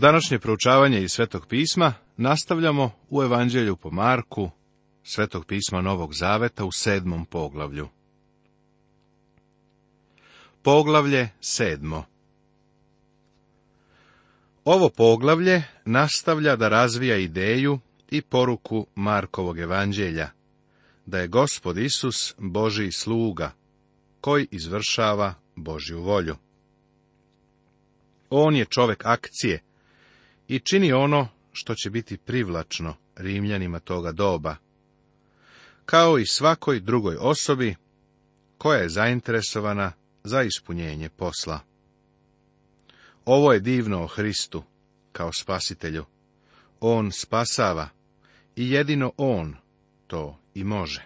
Današnje proučavanje iz Svetog pisma nastavljamo u Evanđelju po Marku, Svetog pisma Novog Zaveta u sedmom poglavlju. Poglavlje sedmo Ovo poglavlje nastavlja da razvija ideju i poruku Markovog evanđelja, da je Gospod Isus Boži sluga, koji izvršava Božju volju. On je čovek akcije, i čini ono što će biti privlačno Rimljanima toga doba, kao i svakoj drugoj osobi koja je zainteresovana za ispunjenje posla. Ovo je divno o Hristu kao spasitelju. On spasava i jedino on to i može.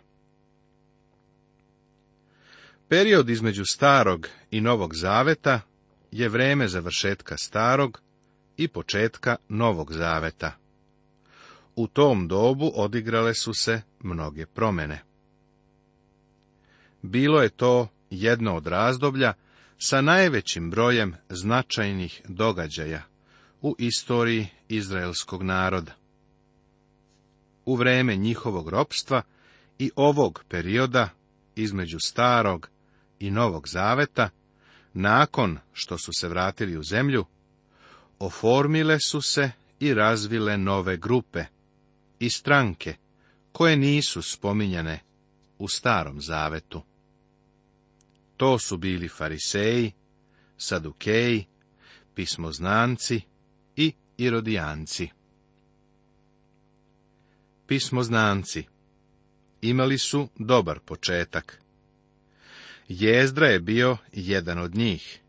Period između starog i novog zaveta je vreme završetka starog i početka Novog Zaveta. U tom dobu odigrale su se mnoge promjene. Bilo je to jedno od razdoblja sa najvećim brojem značajnih događaja u istoriji izraelskog naroda. U vreme njihovog ropstva i ovog perioda između starog i novog zaveta, nakon što su se vratili u zemlju, oformile su se i razvile nove grupe i stranke koje nisu spominjane u starom zavetu. To su bili fariseji, sadukeji, pismoznanci i irodijanci. Pismoznanci imali su dobar početak. Jezdra je bio jedan od njih,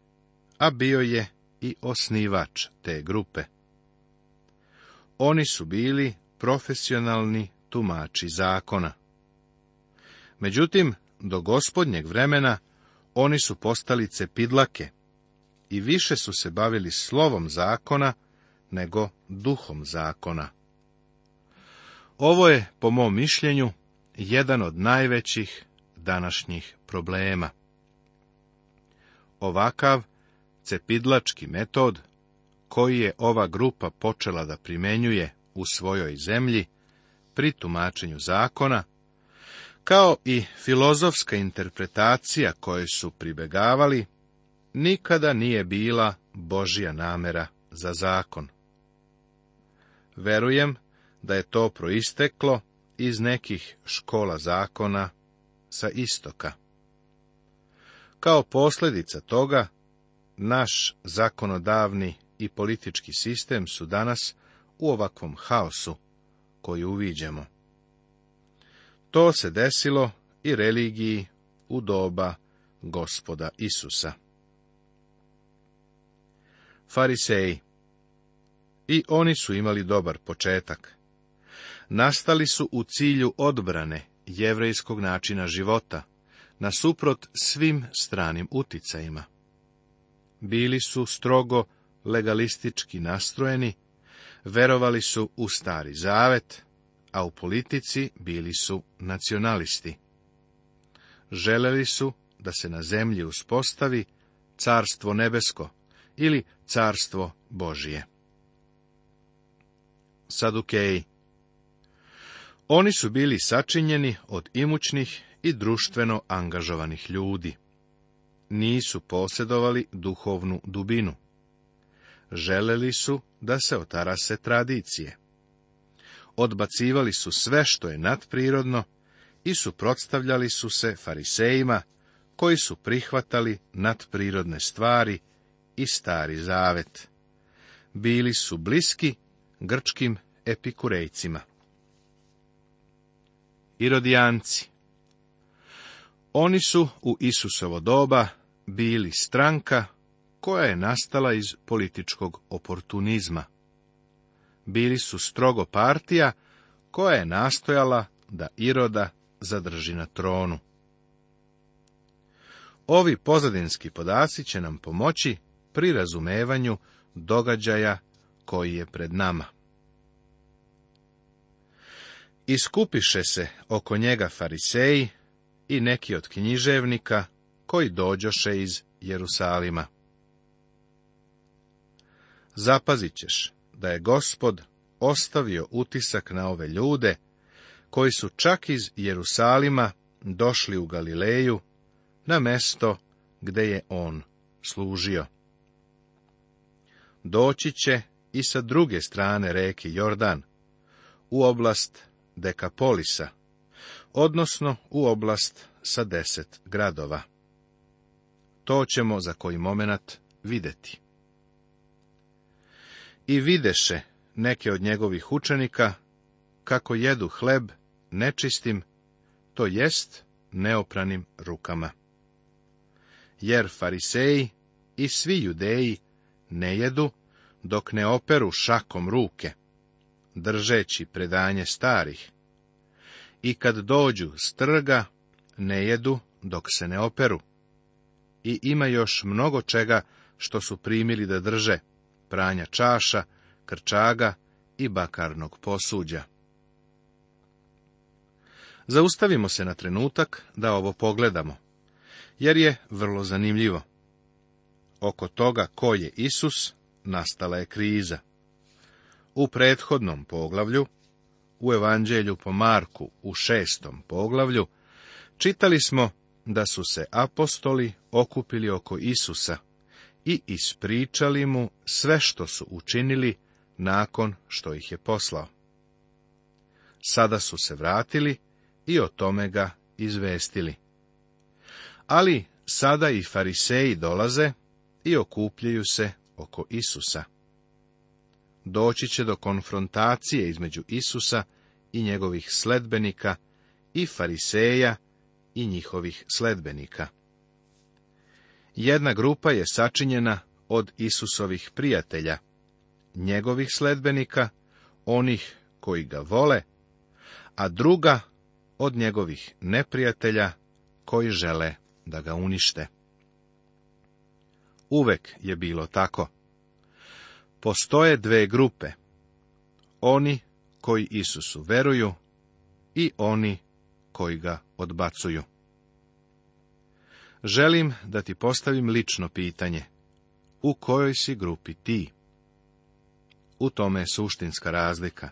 a bio je i osnivač te grupe. Oni su bili profesionalni tumači zakona. Međutim, do gospodnjeg vremena oni su postali cepidlake i više su se bavili slovom zakona nego duhom zakona. Ovo je, po mom mišljenju, jedan od najvećih današnjih problema. Ovakav cepidlački metod koji je ova grupa počela da primenjuje u svojoj zemlji pri tumačenju zakona, kao i filozofska interpretacija koje su pribegavali, nikada nije bila Božja namera za zakon. Verujem da je to proisteklo iz nekih škola zakona sa istoka. Kao posljedica toga, naš zakonodavni i politički sistem su danas u ovakvom haosu koji uviđemo. To se desilo i religiji u doba gospoda Isusa. Fariseji I oni su imali dobar početak. Nastali su u cilju odbrane jevrejskog načina života, nasuprot svim stranim uticajima bili su strogo legalistički nastrojeni, verovali su u stari zavet, a u politici bili su nacionalisti. Želeli su da se na zemlji uspostavi carstvo nebesko ili carstvo Božije. Sadukeji Oni su bili sačinjeni od imućnih i društveno angažovanih ljudi nisu posjedovali duhovnu dubinu. Želeli su da se otarase tradicije. Odbacivali su sve što je nadprirodno i suprotstavljali su se farisejima, koji su prihvatali nadprirodne stvari i stari zavet. Bili su bliski grčkim epikurejcima. Irodijanci Oni su u Isusovo doba bili stranka koja je nastala iz političkog oportunizma. Bili su strogo partija koja je nastojala da Iroda zadrži na tronu. Ovi pozadinski podaci će nam pomoći pri razumevanju događaja koji je pred nama. Iskupiše se oko njega fariseji i neki od književnika koji dođoše iz Jerusalima. Zapazit ćeš da je gospod ostavio utisak na ove ljude, koji su čak iz Jerusalima došli u Galileju, na mesto gde je on služio. Doći će i sa druge strane reke Jordan, u oblast Dekapolisa, odnosno u oblast sa deset gradova. To ćemo za koji moment vidjeti. I videše neke od njegovih učenika, kako jedu hleb nečistim, to jest neopranim rukama. Jer fariseji i svi judeji ne jedu, dok ne operu šakom ruke, držeći predanje starih. I kad dođu s trga, ne jedu dok se ne operu i ima još mnogo čega što su primili da drže, pranja čaša, krčaga i bakarnog posuđa. Zaustavimo se na trenutak da ovo pogledamo, jer je vrlo zanimljivo. Oko toga ko je Isus, nastala je kriza. U prethodnom poglavlju, u Evanđelju po Marku u šestom poglavlju, čitali smo da su se apostoli okupili oko Isusa i ispričali mu sve što su učinili nakon što ih je poslao. Sada su se vratili i o tome ga izvestili. Ali sada i fariseji dolaze i okupljaju se oko Isusa. Doći će do konfrontacije između Isusa i njegovih sledbenika i fariseja i njihovih sledbenika. Jedna grupa je sačinjena od Isusovih prijatelja, njegovih sledbenika, onih koji ga vole, a druga od njegovih neprijatelja koji žele da ga unište. Uvek je bilo tako. Postoje dve grupe. Oni koji Isusu veruju i oni koji ga odbacuju. Želim da ti postavim lično pitanje. U kojoj si grupi ti? U tome je suštinska razlika.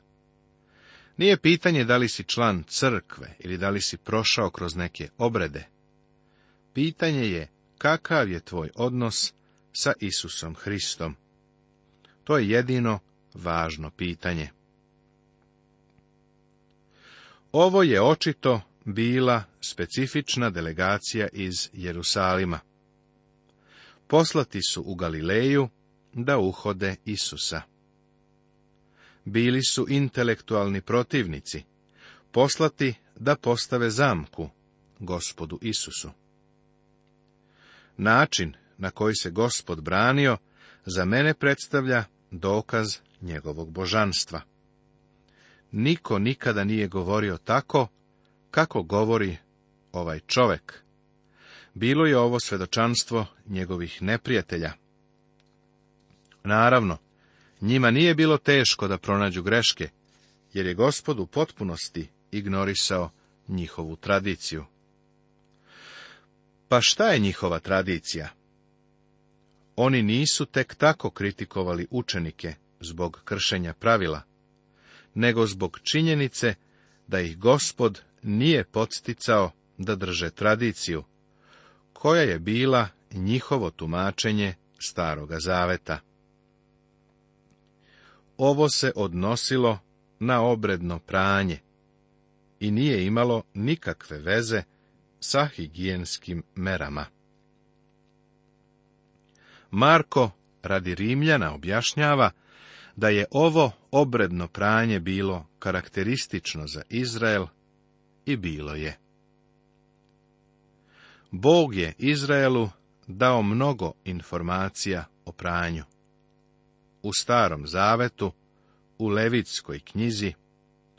Nije pitanje da li si član crkve ili da li si prošao kroz neke obrede. Pitanje je kakav je tvoj odnos sa Isusom Hristom. To je jedino važno pitanje. Ovo je očito bila specifična delegacija iz Jerusalima. Poslati su u Galileju da uhode Isusa. Bili su intelektualni protivnici, poslati da postave zamku gospodu Isusu. Način na koji se gospod branio za mene predstavlja dokaz njegovog božanstva. Niko nikada nije govorio tako kako govori ovaj čovek. Bilo je ovo svedočanstvo njegovih neprijatelja. Naravno, njima nije bilo teško da pronađu greške, jer je gospod u potpunosti ignorisao njihovu tradiciju. Pa šta je njihova tradicija? Oni nisu tek tako kritikovali učenike zbog kršenja pravila, nego zbog činjenice da ih gospod nije podsticao da drže tradiciju, koja je bila njihovo tumačenje staroga zaveta. Ovo se odnosilo na obredno pranje i nije imalo nikakve veze sa higijenskim merama. Marko radi Rimljana objašnjava da je ovo obredno pranje bilo karakteristično za Izrael i bilo je. Bog je Izraelu dao mnogo informacija o pranju. U starom zavetu, u Levitskoj knjizi,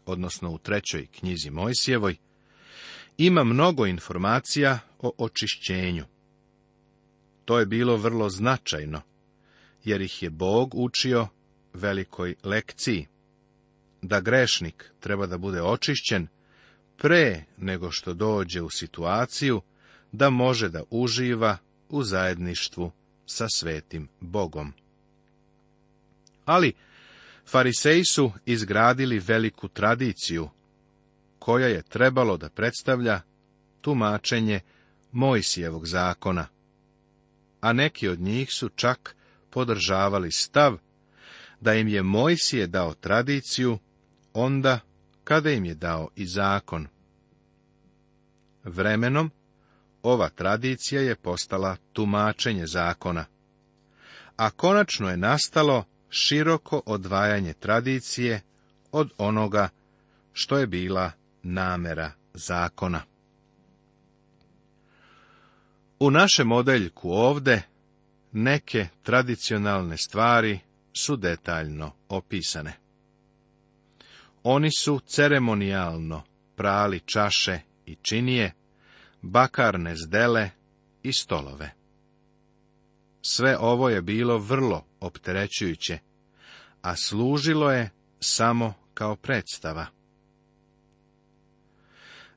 odnosno u trećoj knjizi Mojsijevoj, ima mnogo informacija o očišćenju. To je bilo vrlo značajno, jer ih je Bog učio velikoj lekciji. Da grešnik treba da bude očišćen pre nego što dođe u situaciju da može da uživa u zajedništvu sa svetim Bogom. Ali fariseji su izgradili veliku tradiciju koja je trebalo da predstavlja tumačenje Mojsijevog zakona, a neki od njih su čak podržavali stav da im je Mojsije dao tradiciju onda kada im je dao i zakon vremenom ova tradicija je postala tumačenje zakona. A konačno je nastalo široko odvajanje tradicije od onoga što je bila namera zakona. U našem odeljku ovde neke tradicionalne stvari su detaljno opisane. Oni su ceremonijalno prali čaše i činije, bakarne zdele i stolove. Sve ovo je bilo vrlo opterećujuće, a služilo je samo kao predstava.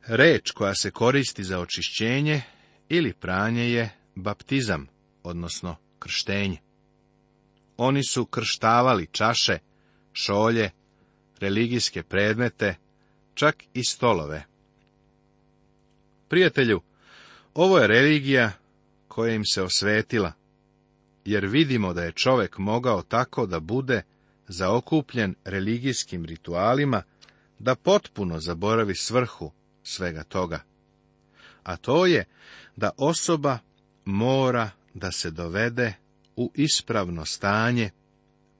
Reč koja se koristi za očišćenje ili pranje je baptizam, odnosno krštenje. Oni su krštavali čaše, šolje, religijske predmete, čak i stolove. Prijatelju, ovo je religija koja im se osvetila, jer vidimo da je čovek mogao tako da bude zaokupljen religijskim ritualima, da potpuno zaboravi svrhu svega toga. A to je da osoba mora da se dovede u ispravno stanje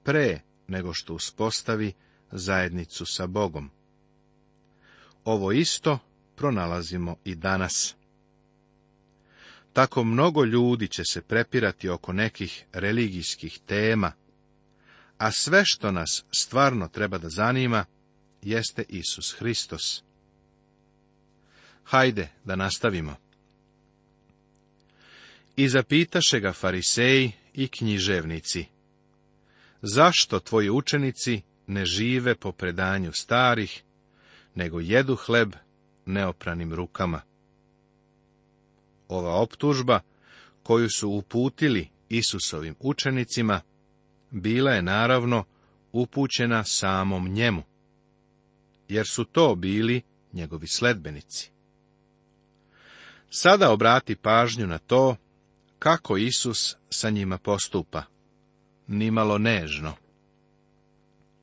pre nego što uspostavi zajednicu sa Bogom. Ovo isto pronalazimo i danas. Tako mnogo ljudi će se prepirati oko nekih religijskih tema, a sve što nas stvarno treba da zanima jeste Isus Hristos. Hajde da nastavimo. I zapitaše ga fariseji i književnici. Zašto tvoji učenici ne žive po predanju starih, nego jedu hleb neopranim rukama. Ova optužba koju su uputili Isusovim učenicima bila je naravno upućena samom njemu, jer su to bili njegovi sledbenici. Sada obrati pažnju na to kako Isus sa njima postupa, nimalo nežno.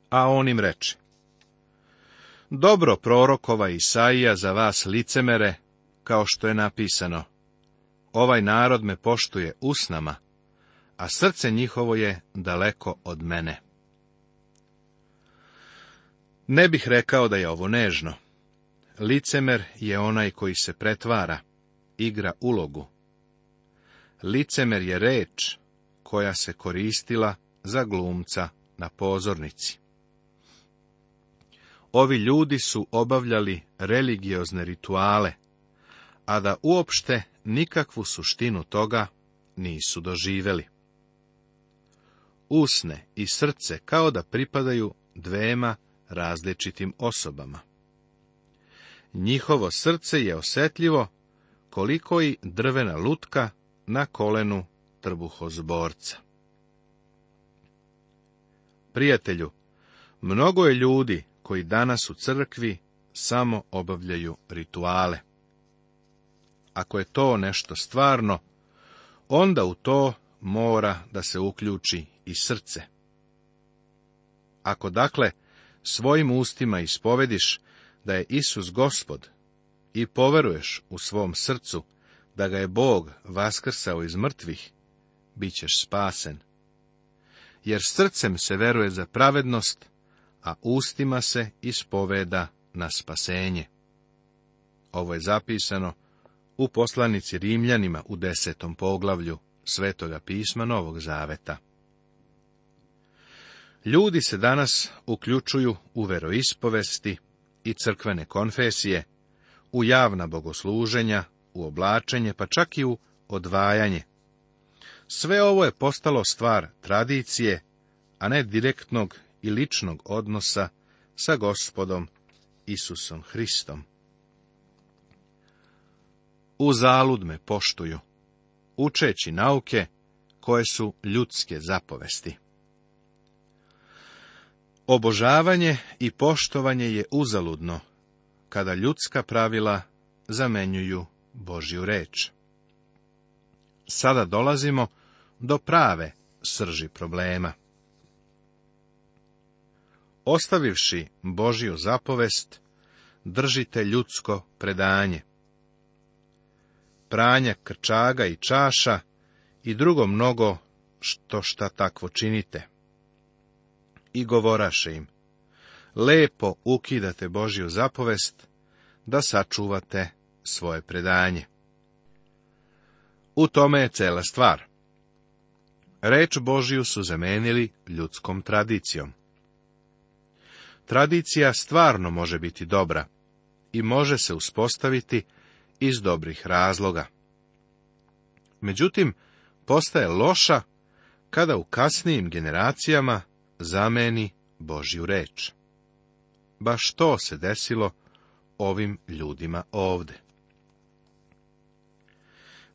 A on im reče, dobro prorokova Isaija za vas licemere, kao što je napisano. Ovaj narod me poštuje usnama, a srce njihovo je daleko od mene. Ne bih rekao da je ovo nežno. Licemer je onaj koji se pretvara, igra ulogu. Licemer je reč koja se koristila za glumca na pozornici. Ovi ljudi su obavljali religiozne rituale, a da uopšte nikakvu suštinu toga nisu doživjeli. Usne i srce kao da pripadaju dvema različitim osobama. Njihovo srce je osjetljivo koliko i drvena lutka na kolenu trbuhozborca. Prijatelju, mnogo je ljudi koji danas u crkvi samo obavljaju rituale. Ako je to nešto stvarno, onda u to mora da se uključi i srce. Ako dakle svojim ustima ispovediš da je Isus gospod i poveruješ u svom srcu da ga je Bog vaskrsao iz mrtvih, bit ćeš spasen. Jer srcem se veruje za pravednost, a ustima se ispoveda na spasenje. Ovo je zapisano u poslanici Rimljanima u desetom poglavlju Svetoga pisma Novog Zaveta. Ljudi se danas uključuju u veroispovesti i crkvene konfesije, u javna bogosluženja, u oblačenje, pa čak i u odvajanje. Sve ovo je postalo stvar tradicije, a ne direktnog i ličnog odnosa sa gospodom Isusom Hristom. U zalud me poštuju, učeći nauke koje su ljudske zapovesti. Obožavanje i poštovanje je uzaludno, kada ljudska pravila zamenjuju Božju reč. Sada dolazimo do prave srži problema. Ostavivši Božiju zapovest, držite ljudsko predanje. Pranja krčaga i čaša i drugo mnogo što šta takvo činite. I govoraše im, lepo ukidate Božju zapovest, da sačuvate svoje predanje. U tome je cela stvar. Reč Božiju su zamenili ljudskom tradicijom. Tradicija stvarno može biti dobra i može se uspostaviti iz dobrih razloga. Međutim, postaje loša kada u kasnijim generacijama zameni Božju reč. Baš to se desilo ovim ljudima ovdje.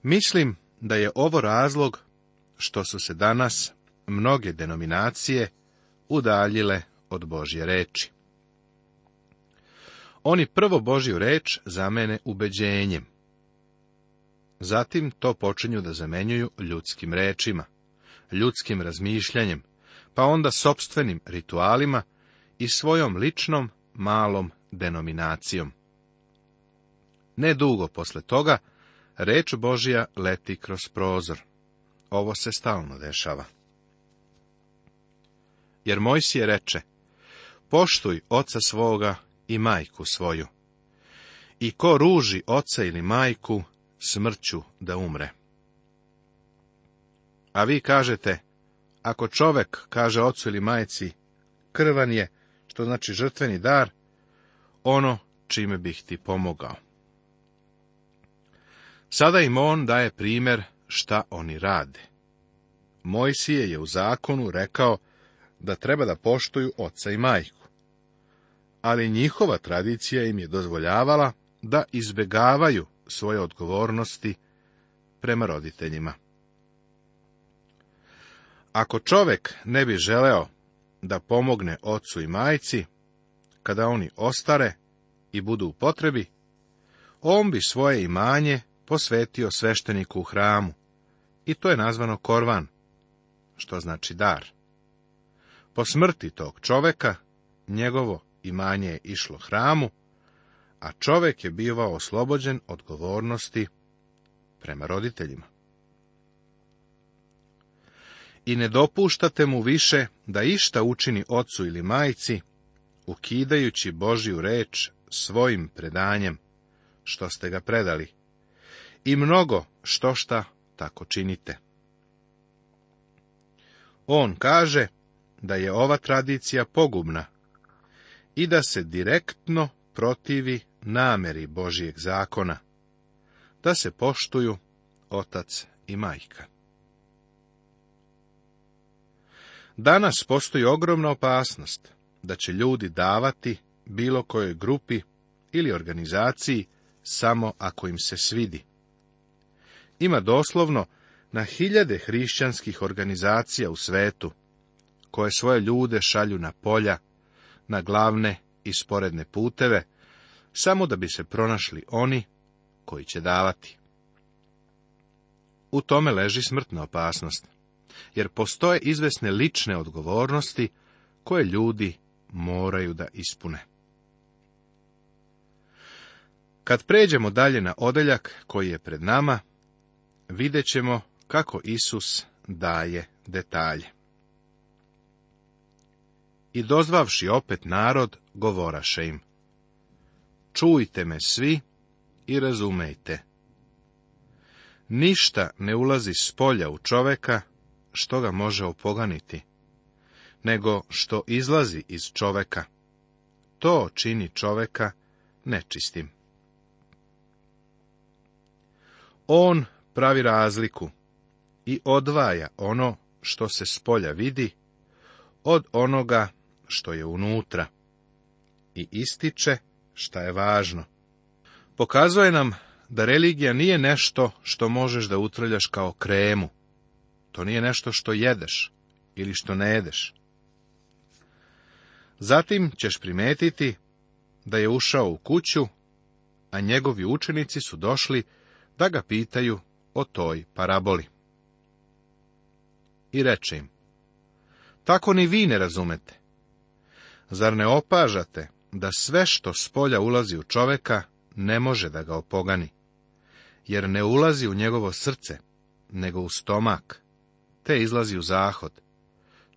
Mislim da je ovo razlog što su se danas mnoge denominacije udaljile od Božje reči. Oni prvo Božju reč zamene ubeđenjem. Zatim to počinju da zamenjuju ljudskim rečima, ljudskim razmišljanjem, pa onda sobstvenim ritualima i svojom ličnom malom denominacijom. Nedugo posle toga, reč Božja leti kroz prozor. Ovo se stalno dešava. Jer Mojsije reče, poštuj oca svoga i majku svoju. I ko ruži oca ili majku, smrću da umre. A vi kažete, ako čovek kaže ocu ili majci, krvan je, što znači žrtveni dar, ono čime bih ti pomogao. Sada im on daje primjer šta oni rade. Mojsije je u zakonu rekao da treba da poštuju oca i majku ali njihova tradicija im je dozvoljavala da izbegavaju svoje odgovornosti prema roditeljima. Ako čovek ne bi želeo da pomogne ocu i majci, kada oni ostare i budu u potrebi, on bi svoje imanje posvetio svešteniku u hramu, i to je nazvano korvan, što znači dar. Po smrti tog čoveka, njegovo imanje je išlo hramu, a čovek je bivao oslobođen odgovornosti prema roditeljima. I ne dopuštate mu više da išta učini ocu ili majci, ukidajući Božju reč svojim predanjem, što ste ga predali, i mnogo što šta tako činite. On kaže da je ova tradicija pogubna i da se direktno protivi nameri Božijeg zakona, da se poštuju otac i majka. Danas postoji ogromna opasnost da će ljudi davati bilo kojoj grupi ili organizaciji samo ako im se svidi. Ima doslovno na hiljade hrišćanskih organizacija u svetu, koje svoje ljude šalju na polja, na glavne i sporedne puteve, samo da bi se pronašli oni koji će davati. U tome leži smrtna opasnost, jer postoje izvesne lične odgovornosti koje ljudi moraju da ispune. Kad pređemo dalje na odeljak koji je pred nama, vidjet ćemo kako Isus daje detalje i dozvavši opet narod, govoraše im. Čujte me svi i razumejte. Ništa ne ulazi s polja u čoveka, što ga može opoganiti, nego što izlazi iz čoveka. To čini čoveka nečistim. On pravi razliku i odvaja ono što se s polja vidi od onoga što je unutra i ističe šta je važno. Pokazuje nam da religija nije nešto što možeš da utrljaš kao kremu. To nije nešto što jedeš ili što ne jedeš. Zatim ćeš primetiti da je ušao u kuću, a njegovi učenici su došli da ga pitaju o toj paraboli. I reče im, tako ni vi ne razumete, Zar ne opažate da sve što s polja ulazi u čoveka ne može da ga opogani? Jer ne ulazi u njegovo srce, nego u stomak, te izlazi u zahod,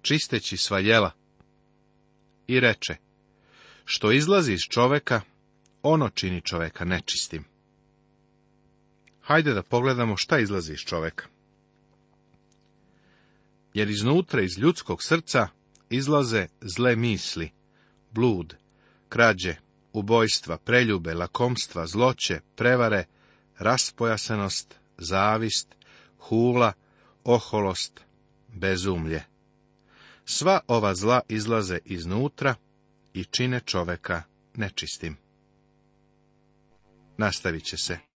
čisteći sva jela. I reče, što izlazi iz čoveka, ono čini čoveka nečistim. Hajde da pogledamo šta izlazi iz čoveka. Jer iznutra iz ljudskog srca izlaze zle misli, blud, krađe, ubojstva, preljube, lakomstva, zloće, prevare, raspojasenost, zavist, hula, oholost, bezumlje. Sva ova zla izlaze iznutra i čine čoveka nečistim. Nastavit će se.